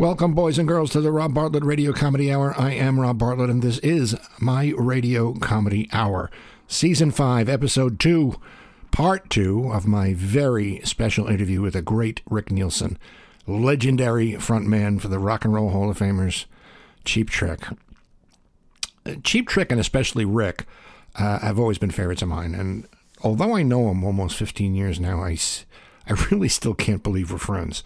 Welcome, boys and girls, to the Rob Bartlett Radio Comedy Hour. I am Rob Bartlett, and this is my Radio Comedy Hour, Season 5, Episode 2, Part 2 of my very special interview with the great Rick Nielsen, legendary frontman for the Rock and Roll Hall of Famers, Cheap Trick. Cheap Trick, and especially Rick, uh, have always been favorites of mine, and although I know him almost 15 years now, I, I really still can't believe we're friends.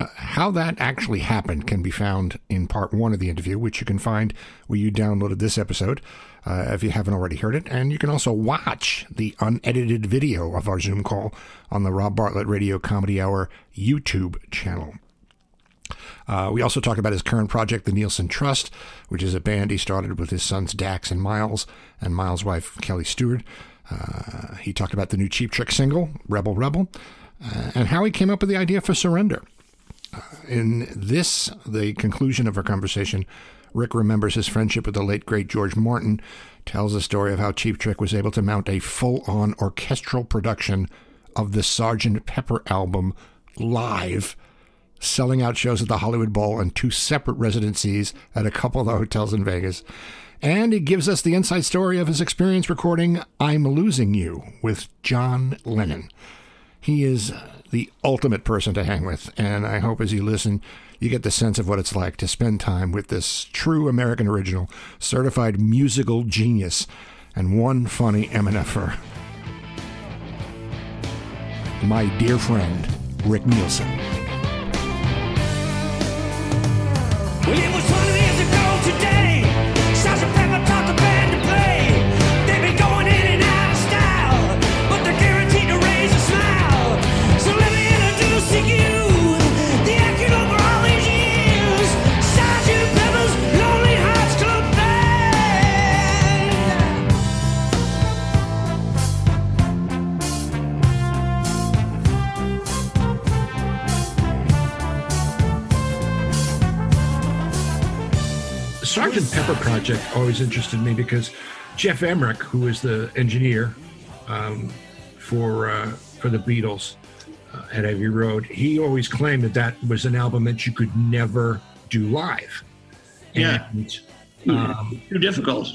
Uh, how that actually happened can be found in part one of the interview, which you can find where you downloaded this episode uh, if you haven't already heard it. And you can also watch the unedited video of our Zoom call on the Rob Bartlett Radio Comedy Hour YouTube channel. Uh, we also talked about his current project, the Nielsen Trust, which is a band he started with his sons Dax and Miles, and Miles' wife Kelly Stewart. Uh, he talked about the new Cheap Trick single, Rebel Rebel, uh, and how he came up with the idea for Surrender. In this, the conclusion of our conversation, Rick remembers his friendship with the late great George Martin, tells the story of how Cheap Trick was able to mount a full on orchestral production of the Sgt. Pepper album live, selling out shows at the Hollywood Bowl and two separate residencies at a couple of the hotels in Vegas. And he gives us the inside story of his experience recording I'm Losing You with John Lennon. He is the ultimate person to hang with, and I hope as you listen, you get the sense of what it's like to spend time with this true American original, certified musical genius, and one funny MNFer. My dear friend, Rick Nielsen. Pepper project always interested me because Geoff Emerick, who is the engineer um, for uh, for the Beatles uh, at Abbey Road, he always claimed that that was an album that you could never do live. Yeah. And, um, Too difficult.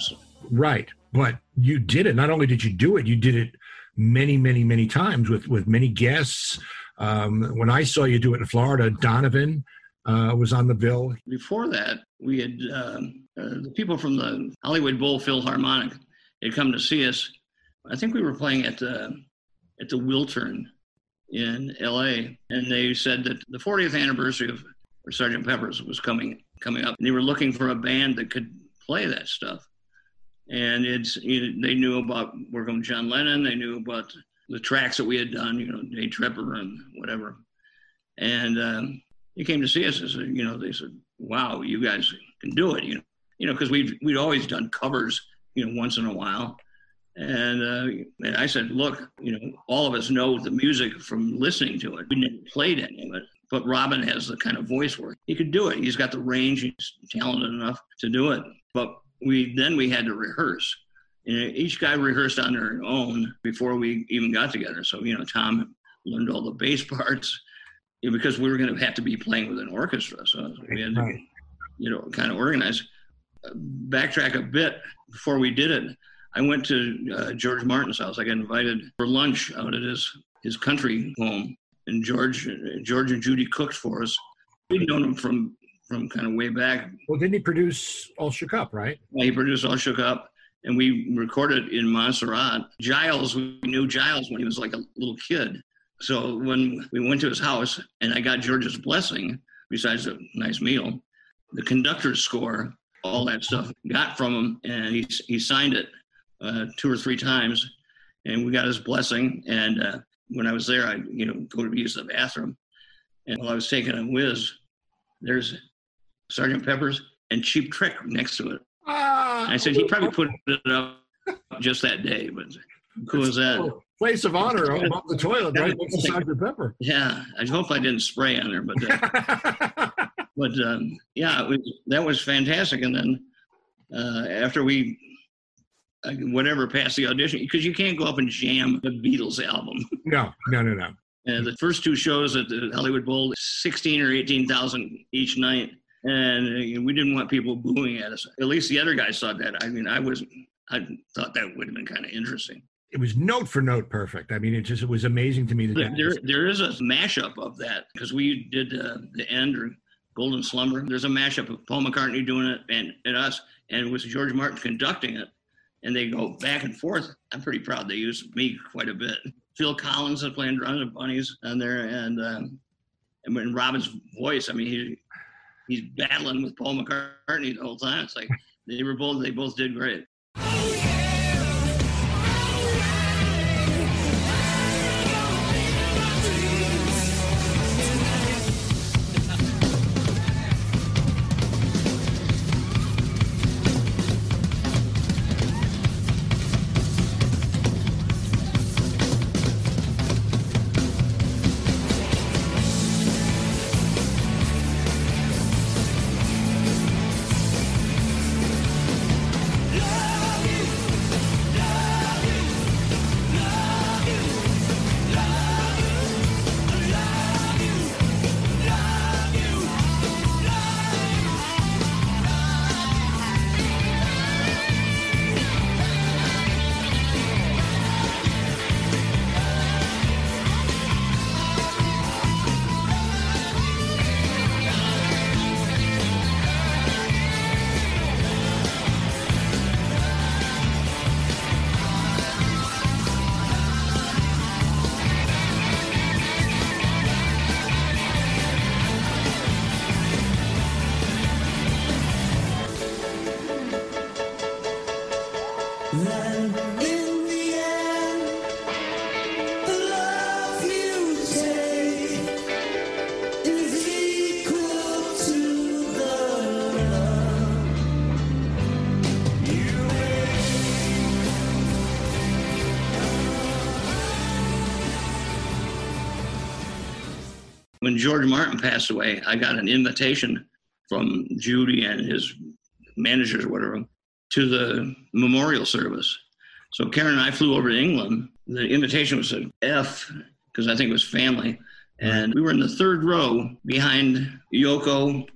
right, but you did it. Not only did you do it, you did it many, many, many times with with many guests. Um, when I saw you do it in Florida, Donovan uh, was on the bill. Before that, we had um, uh, the people from the Hollywood Bowl Philharmonic had come to see us. I think we were playing at the at the Wiltern in L.A. and they said that the 40th anniversary of Sergeant Pepper's was coming coming up, and they were looking for a band that could play that stuff. And it's you know, they knew about working with John Lennon. They knew about the tracks that we had done, you know, Day Tripper and whatever. And um, they came to see us and said, you know, they said, "Wow, you guys can do it," you know, you know, because we've we'd always done covers, you know, once in a while. And, uh, and I said, look, you know, all of us know the music from listening to it. We never played any of it, but Robin has the kind of voice where he could do it. He's got the range. He's talented enough to do it. But we then we had to rehearse. And each guy rehearsed on their own before we even got together. So you know, Tom learned all the bass parts you know, because we were going to have to be playing with an orchestra. So we had to, you know, kind of organize. Backtrack a bit before we did it. I went to uh, George Martin's house. I got invited for lunch out at his his country home, and George George and Judy cooked for us. We'd known him from from kind of way back. Well, didn't he produce All Shook Up, right? He produced All Shook Up, and we recorded in Montserrat. Giles, we knew Giles when he was like a little kid. So when we went to his house and I got George's blessing, besides a nice meal, the conductor's score, all that stuff, got from him, and he he signed it uh, two or three times, and we got his blessing. And uh, when I was there, I you know go to use the bathroom, and while I was taking a whiz, there's Sergeant Pepper's and Cheap Trick next to it. Ah, I said he probably put it up just that day, but cool as that. Place of honor above the toilet, right next to Sergeant Pepper. Yeah, I hope I didn't spray on there, but uh, but um, yeah, it was, that was fantastic. And then uh, after we uh, whatever passed the audition, because you can't go up and jam a Beatles album. no, no, no, no. And the first two shows at the Hollywood Bowl, 16 or 18,000 each night. And uh, we didn't want people booing at us. At least the other guys thought that. I mean, I was, I thought that would have been kind of interesting. It was note for note perfect. I mean, it just it was amazing to me that There, there, there is a mashup of that because we did uh, the end or Golden Slumber. There's a mashup of Paul McCartney doing it and, and us, and it was George Martin conducting it. And they go back and forth. I'm pretty proud they used me quite a bit. Phil Collins is playing drums and Bunny's on there, and um, and when Robin's voice, I mean, he he's battling with Paul McCartney the whole time. It's like they were both they both did great. When George Martin passed away, I got an invitation from Judy and his managers, or whatever, to the memorial service. So Karen and I flew over to England. The invitation was an F because I think it was family, and we were in the third row behind Yoko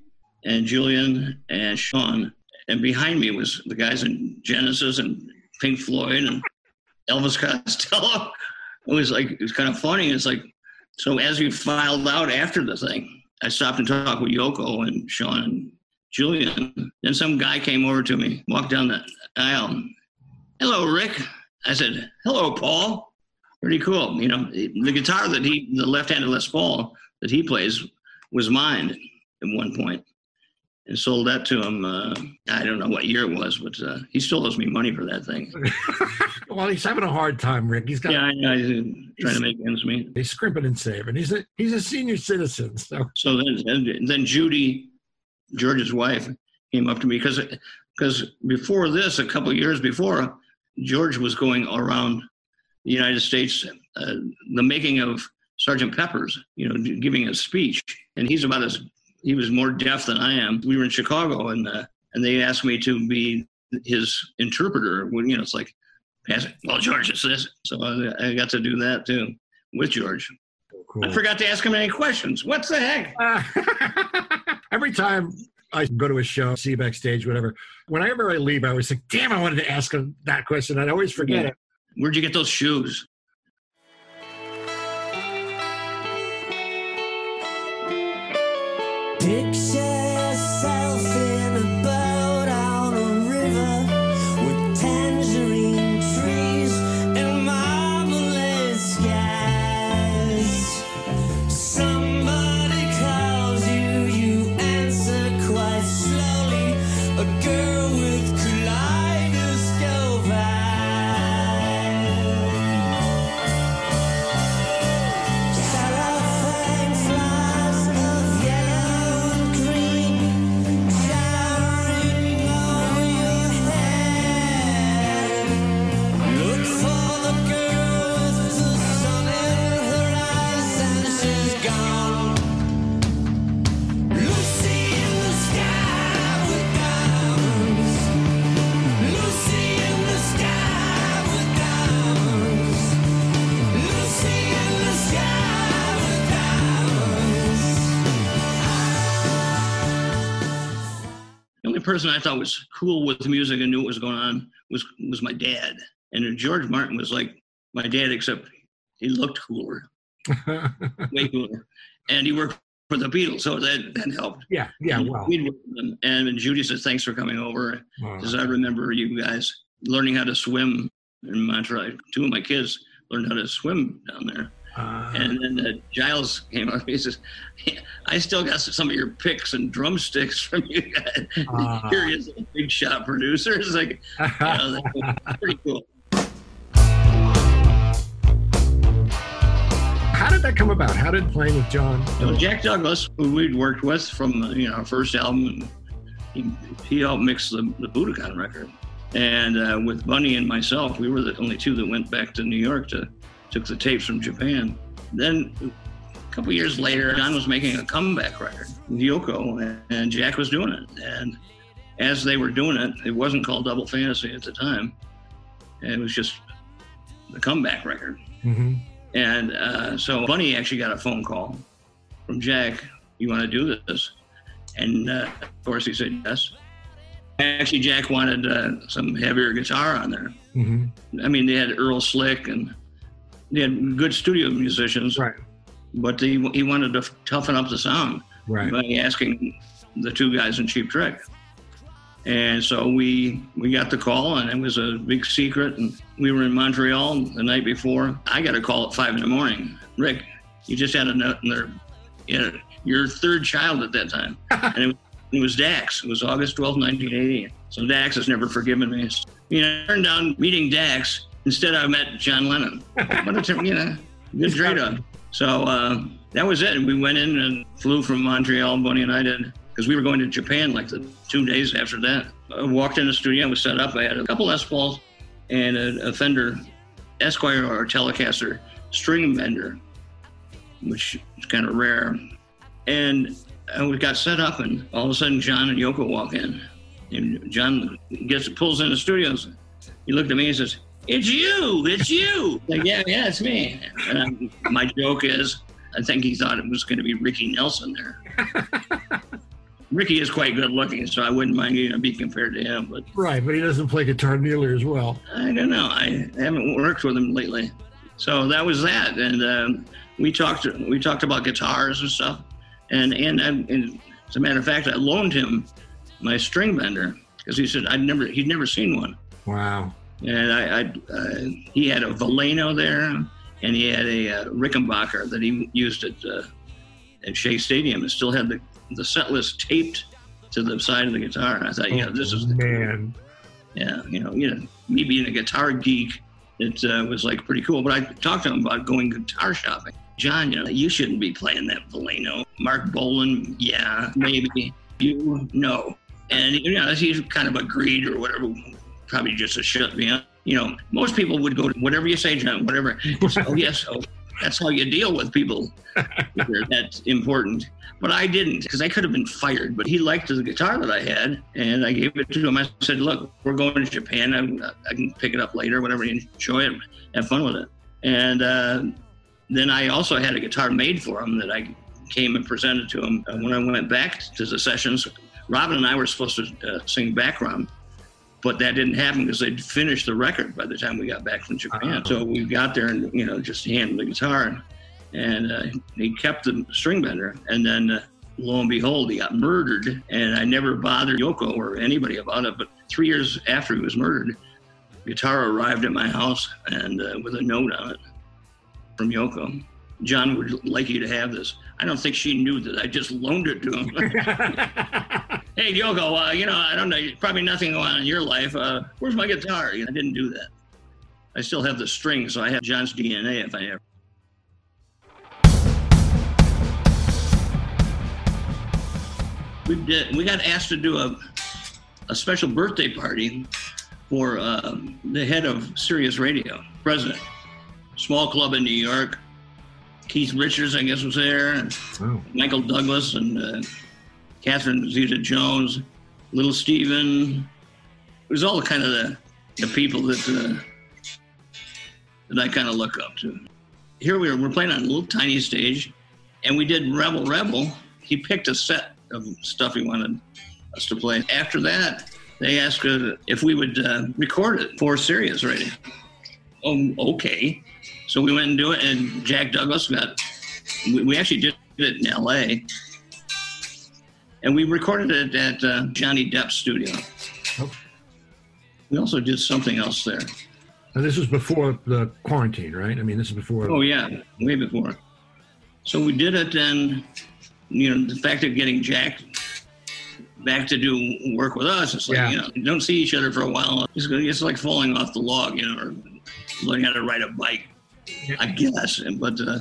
and Julian and Sean, and behind me was the guys in Genesis and Pink Floyd and Elvis Costello. It was like it was kind of funny. It's like so as we filed out after the thing, I stopped and talked with Yoko and Sean and Julian. Then some guy came over to me, walked down the aisle. Hello, Rick. I said, Hello, Paul. Pretty cool. You know, the guitar that he, the left-handed Les Paul that he plays, was mine at one point, and sold that to him. Uh, I don't know what year it was, but uh, he still owes me money for that thing. well, he's having a hard time, Rick. He's got Yeah, I know. He's trying to make ends meet. he's scrimping and saving. He's a he's a senior citizen. So So then, then, then Judy, George's wife, came up to me because because before this, a couple of years before, George was going around the United States, uh, the making of Sergeant Pepper's, you know, giving a speech, and he's about as he was more deaf than I am. We were in Chicago, and uh, and they asked me to be his interpreter. When you know, it's like. Well, George, it's this. So I, I got to do that too with George. cool. I forgot to ask him any questions. What's the heck? Every time I go to a show, see backstage, whatever, whenever I leave, I always think, damn, I wanted to ask him that question. I'd always forget it. Where'd you get those shoes? Picture yourself only person I thought was cool with music and knew what was going on was was my dad. And George Martin was like my dad, except he looked cooler, way cooler, and he worked for the Beatles, so that that helped. yeah, yeah, And well. we'd work with them. And Judy said, "Thanks for coming over." Because I remember you guys learning how to swim in Montserrat. Two of my kids learned how to swim down there. Uh, And then uh, Giles came up. He says, "I still got some of your picks and drumsticks from you guys. Ah. Here he is, a big shot producer. It's like, you know, pretty cool." How did that come about? How did playing with John? So Jack Douglas, who we'd worked with from you know our first album, he, he helped mix the, the Budokan record. And uh, with Bunny and myself, we were the only two that went back to New York to took the tapes from Japan. Then a couple years later, John was making a comeback record with Yoko, and, Jack was doing it. And as they were doing it, it wasn't called Double Fantasy at the time. It was just the comeback record. hmm And uh, so Bunny actually got a phone call from Jack. You want to do this? And uh, of course he said yes. Actually, Jack wanted uh, some heavier guitar on there. hmm I mean, they had Earl Slick and they had good studio musicians, Right, but he, he wanted to toughen up the sound right. by asking the two guys in Cheap Trick. And so we we got the call, and it was a big secret. And we were in Montreal the night before. I got a call at five in the morning. Rick, you just had another, you had your third child at that time, and it was, it was Dax. It was August twelfth, 1980. So Dax has never forgiven me. You know, I turned down meeting Dax. Instead, I met John Lennon. What a you know, good trade off. So uh, that was it. And we went in and flew from Montreal, Bunny and I did, because we were going to Japan like the two days after that. I walked in the studio, I was set up. I had a couple Les Pauls and a, a Fender Esquire or Telecaster string bender, which is kind of rare. And uh, we got set up, and all of a sudden, John and Yoko walk in. And John gets pulls in the studios. He looked at me and says, "It's you! It's you!" Like, yeah, yeah, it's me. And I, my joke is, I think he thought it was going to be Ricky Nelson there. Ricky is quite good looking, so I wouldn't mind you know, being compared to him. But Right, but he doesn't play guitar nearly as well. I don't know. I haven't worked with him lately. So that was that, and um, we talked. We talked about guitars and stuff, and and, I, and as a matter of fact, I loaned him my string bender because he said I'd never he'd never seen one, Wow. And I, I uh, he had a Veleno there, and he had a uh, Rickenbacker that he used at uh, at Shea Stadium, and still had the the set list taped to the side of the guitar. And I thought, yeah, this is the man. yeah, you know, you know, me being a guitar geek, it uh, was like pretty cool. But I talked to him about going guitar shopping. John, you know, you shouldn't be playing that Veleno. Marc Bolan, yeah, maybe. You, no. And, you know, he kind of agreed or whatever, probably just to shut me up. You know, most people would go to whatever you say, John, whatever. Oh, yes, oh, that's how you deal with people. that's important. But I didn't because I could have been fired. But he liked the guitar that I had, and I gave it to him. I said, "Look, we're going to Japan. I, I can pick it up later, whatever. Enjoy it, have fun with it." And uh, then I also had a guitar made for him that I came and presented to him when I went back to the sessions. Robin and I were supposed to uh, sing background, but that didn't happen because they'd finished the record by the time we got back from Japan. Uh-huh. So we got there and you know just handed the guitar, and uh, he kept the string bender, and then. Uh, Lo and behold, he got murdered, and I never bothered Yoko or anybody about it. But three years after he was murdered, guitar arrived at my house and uh, with a note on it from Yoko. John would like you to have this. I don't think she knew that I just loaned it to him. hey, Yoko, uh, you know, I don't know, probably nothing going on in your life. Uh, where's my guitar? You know, I didn't do that. I still have the string, so I have John's DNA if I ever. We did. We got asked to do a a special birthday party for um, the head of Sirius Radio, president. Small club in New York. Keith Richards, I guess, was there. and Wow. Michael Douglas and uh, Catherine Zeta Jones, Little Steven. It was all kind of the, the people that uh, that I kind of look up to. Here we were, we're playing on a little tiny stage, and we did Rebel Rebel. He picked a set of stuff he wanted, us to play. After that, they asked if we would uh, record it for Sirius Radio. Oh, okay. So we went and do it, and Jack Douglas got. We, we actually did it in L.A. And we recorded it at uh, Johnny Depp's studio. Oh. We also did something else there. Now, this was before the quarantine, right? I mean, this is before. Oh yeah, way before. So we did it, and you know, the fact of getting Jack back to do work with us, it's like Yeah. you know, you don't see each other for a while. It's, it's like falling off the log, you know, or learning how to ride a bike. I guess, but uh,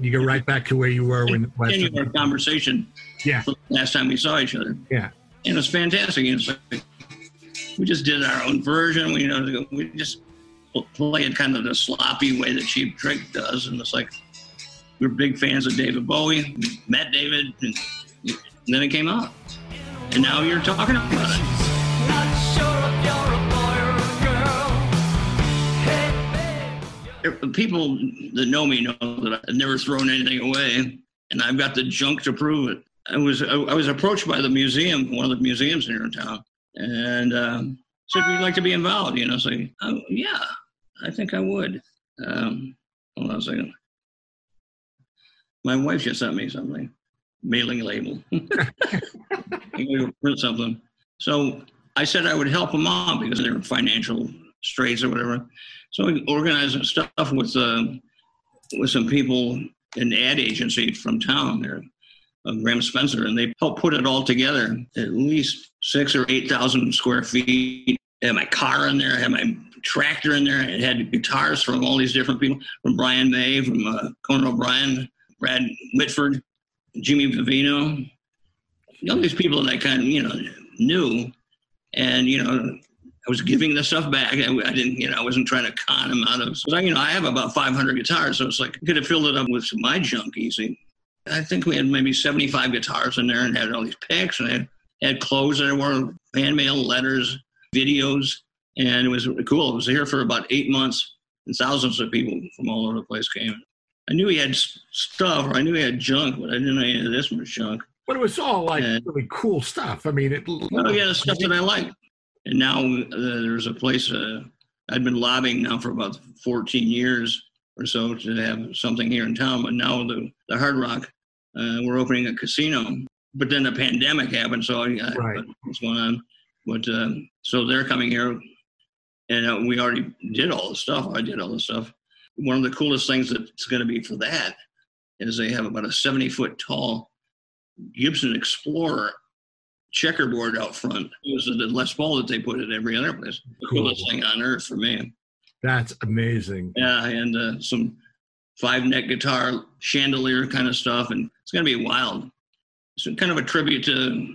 You go right back to where you were when. continue our conversation Yeah, the last time we saw each other. yeah. and it was fantastic. It's like we just did our own version. We you know we just played kind of the sloppy way that Cheap Trick does, and it's like we we're big fans of David Bowie. We met David, and, and then it came out, and now you're talking about it. People that know me know that I've never thrown anything away, and I've got the junk to prove it. I was I, was approached by the museum, one of the museums here in town, and um, said, "Would you like to be involved?" You know, so oh, yeah, I think I would. Um, hold on a second. My wife just sent me something, mailing label. print something. So I said I would help them out because they're in financial straits or whatever. So we organized stuff with uh, with some people in the ad agency from town there, uh, Graham Spencer, and they helped put it all together. At least six or eight thousand square feet. I had my car in there. I had my tractor in there. It had guitars from all these different people, from Brian May, from uh, Conan O'Brien, Brad Whitford, Jimmy Vivino. All these people that I kind of you know knew, and you know I was giving the stuff back. I, I didn't, you know, I wasn't trying to con him out of. So, you know, I have about 500 guitars, so it's like I could have filled it up with my junk easy. I think we had maybe 75 guitars in there and had all these picks and had, had clothes that were fan mail, letters, videos, and it was cool. It was here for about eight months, and thousands of people from all over the place came. I knew he had stuff, or I knew he had junk, but I didn't know any of this was junk. But it was all like Yeah. really cool stuff. I mean, it. Oh yeah, the stuff that I like. And now uh, there's a place uh, I've been lobbying now for about 14 years or so to have something here in town. But now the the Hard Rock, uh, we're opening a casino. But then the pandemic happened, so I, I Right. what's going on? But uh, so they're coming here, and uh, we already did all the stuff. I did all the stuff. One of the coolest things that's going to be for that is they have about a 70 foot tall Gibson Explorer checkerboard out front. It was the Les Paul that they put at every other place. The Cool. coolest thing on earth for me. That's amazing. Yeah, and uh, some five neck guitar chandelier kind of stuff, and it's gonna be wild. It's kind of a tribute to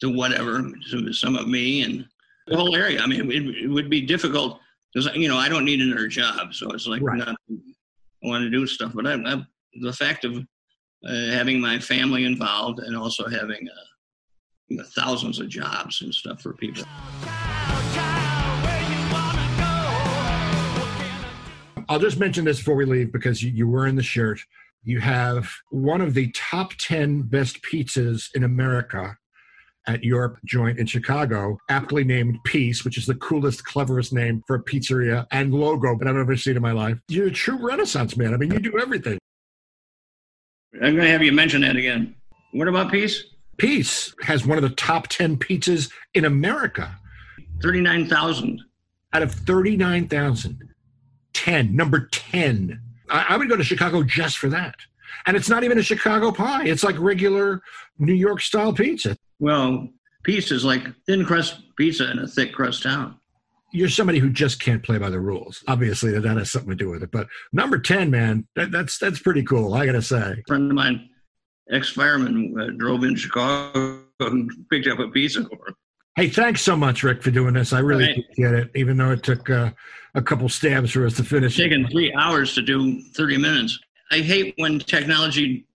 to whatever to some of me and the whole area. I mean, it, it would be difficult because you know I don't need another job, so it's like Right. not I want to do stuff, but I, I the fact of uh, having my family involved and also having uh, you know, thousands of jobs and stuff for people. Child, child, where you wanna go? What can I I'll just mention this before we leave because you, you were in the shirt. You have one of the top 10 best pizzas in America at your joint in Chicago, aptly named Piece, which is the coolest, cleverest name for a pizzeria and logo that I've ever seen in my life. You're a true Renaissance man. I mean, you do everything. I'm going to have you mention that again. What about Piece? Piece has one of the top 10 pizzas in America Thirty-nine thousand. out of 39,000. 10, number 10. I, I would go to Chicago just for that. And it's not even a Chicago pie. It's like regular New York style pizza. Well, Piece is like thin crust pizza in a thick crust town. You're somebody who just can't play by the rules. Obviously, that has something to do with it. But number 10, man, that, that's that's pretty cool, I got to say. Friend of mine, ex-fireman, uh, drove in Chicago and picked up a pizza for him. Hey, thanks so much, Rick, for doing this. I really All right. appreciate it, even though it took uh, a couple stabs for us to finish. It's taken three hours to do 30 minutes. I hate when technology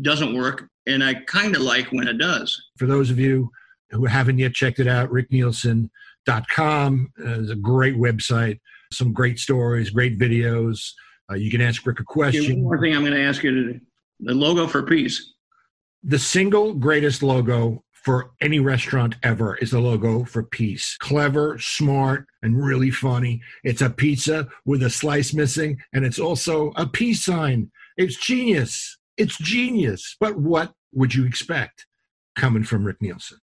doesn't work, and I kind of like when it does. For those of you who haven't yet checked it out, ricknielsen.com is a great website. Some great stories, great videos. Uh, you can ask Rick a question. one more thing I'm going to ask you to do. The logo for Piece. The single greatest logo for any restaurant ever is the logo for Piece. Clever, smart, and really funny. It's a pizza with a slice missing, and it's also a peace sign. It's genius. It's genius. But what would you expect coming from Rick Nielsen?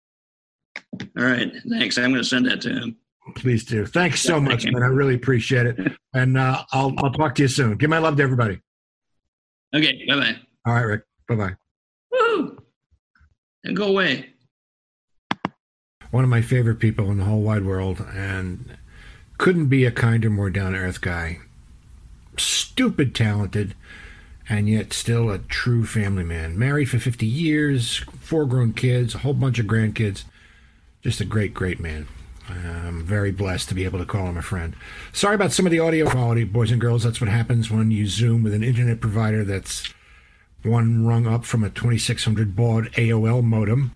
All right, thanks. I'm going to send that to him. Please do. Thanks so much, man. I really appreciate it. And uh, I'll, I'll talk to you soon. Give my love to everybody. Okay, bye bye. All right, Rick. Bye bye. And go away. one of my favorite people in the whole wide world and couldn't be a kinder more down to earth guy. Stupid talented and yet still a true family man. Married for 50 years four grown kids a whole bunch of grandkids. Just a great great man. I'm very blessed to be able to call him a friend. Sorry about some of the audio quality boys and girls. That's what happens when you zoom with an internet provider that's one rung up from a 2600 baud aol modem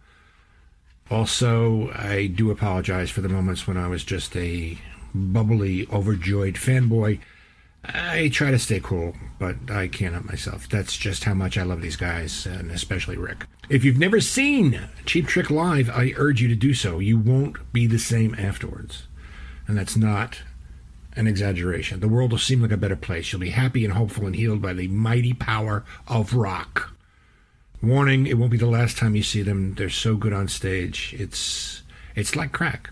also, I do apologize for the moments when I was just a bubbly, overjoyed fanboy. I try to stay cool, but I can't help myself. That's just how much I love these guys, and especially Rick. If you've never seen Cheap Trick Live, I urge you to do so. You won't be the same afterwards. And that's not an exaggeration. The world will seem like a better place. You'll be happy and hopeful and healed by the mighty power of rock. Warning, it won't be the last time you see them. They're so good on stage. It's it's like crack.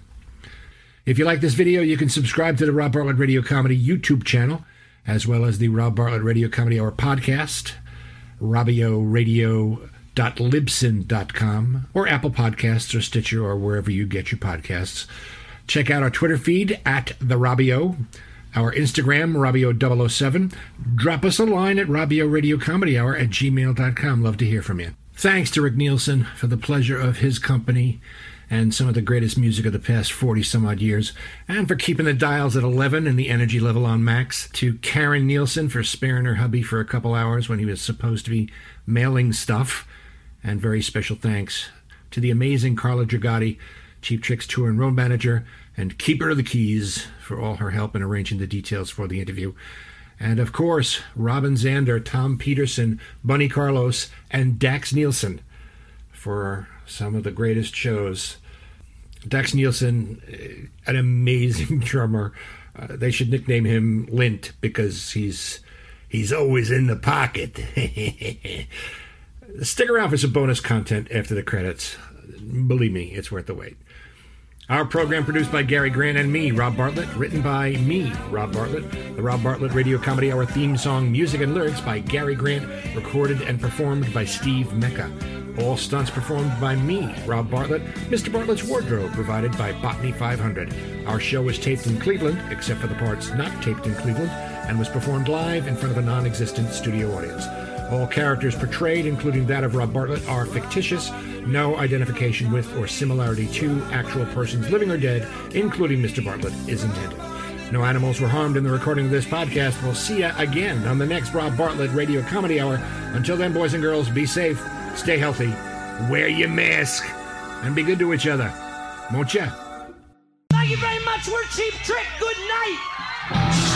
If you like this video, you can subscribe to the Rob Bartlett Radio Comedy YouTube channel, as well as the Rob Bartlett Radio Comedy Hour podcast, robioradio.libsyn.com, or Apple Podcasts or Stitcher or wherever you get your podcasts. Check out our Twitter feed at the Robio, our Instagram, Robio007. Drop us a line at Robio Radio Comedy Hour at gmail.com. Love to hear from you. Thanks to Rick Nielsen for the pleasure of his company and some of the greatest music of the past 40 some odd years, and for keeping the dials at 11 and the energy level on max. To Karen Nielsen for sparing her hubby for a couple hours when he was supposed to be mailing stuff. And very special thanks to the amazing Carla Dragati, Cheap Tricks Tour and Road Manager, and Keeper of the Keys for all her help in arranging the details for the interview. And of course, Robin Zander, Tom Petersson, Bunny Carlos, and Dax Nielsen for some of the greatest shows. Dax Nielsen, eh, an amazing drummer. Uh, they should nickname him Lint because he's he's always in the pocket. Stick around for some bonus content after the credits. Believe me, it's worth the wait. Our program produced by Gary Grant and me, Rob Bartlett, written by me, Rob Bartlett. The Rob Bartlett Radio Comedy Hour theme song, music and lyrics by Gary Grant, recorded and performed by Steve Mecca. All stunts performed by me, Rob Bartlett. Mr. Bartlett's wardrobe provided by Botany 500. Our show was taped in Cleveland, except for the parts not taped in Cleveland, and was performed live in front of a non existent studio audience. All characters portrayed, including that of Rob Bartlett, are fictitious. No identification with or similarity to actual persons living or dead, including Mr. Bartlett, is intended. No animals were harmed in the recording of this podcast. We'll see you again on the next Rob Bartlett Radio Comedy Hour. Until then, boys and girls, be safe, stay healthy, wear your mask, and be good to each other. Won't ya? Thank you very much. We're Cheap Trick. Good night.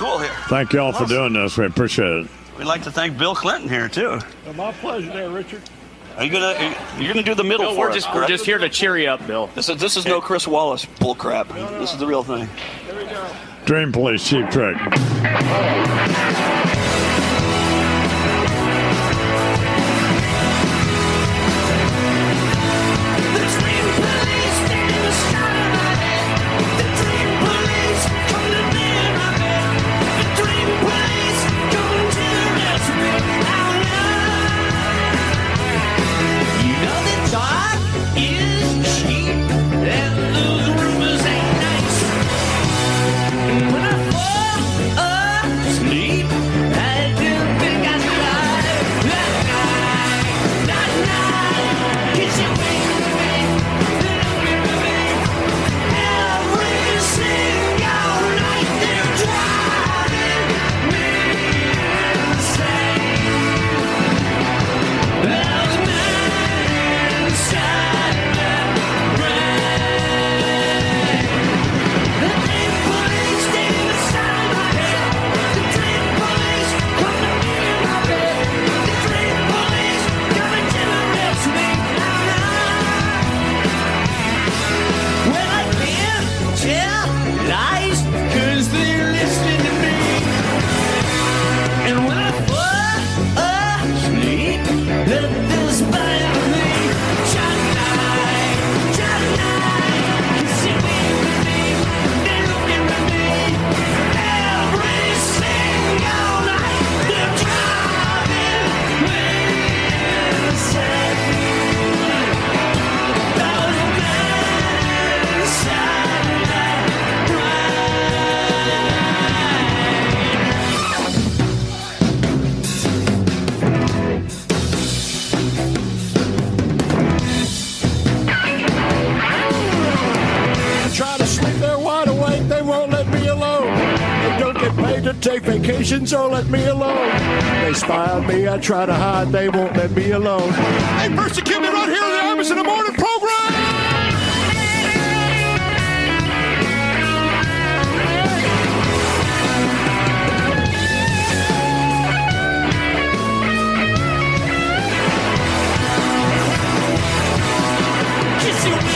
Cool here. Thank you all for doing this. We appreciate it. We'd like to thank Bill Clinton here too. My pleasure there, Richard. Are you gonna you're gonna do the middle No, for we're us, just we're correct? just here to cheer you up, Bill. This is this is no Chris Wallace bull crap. This is the real thing. Dream Police Cheap Trick. to take vacations, or let me alone. They spy on me, I try to hide, they won't let me alone. They persecute me right here in the Imus in the Morning program! you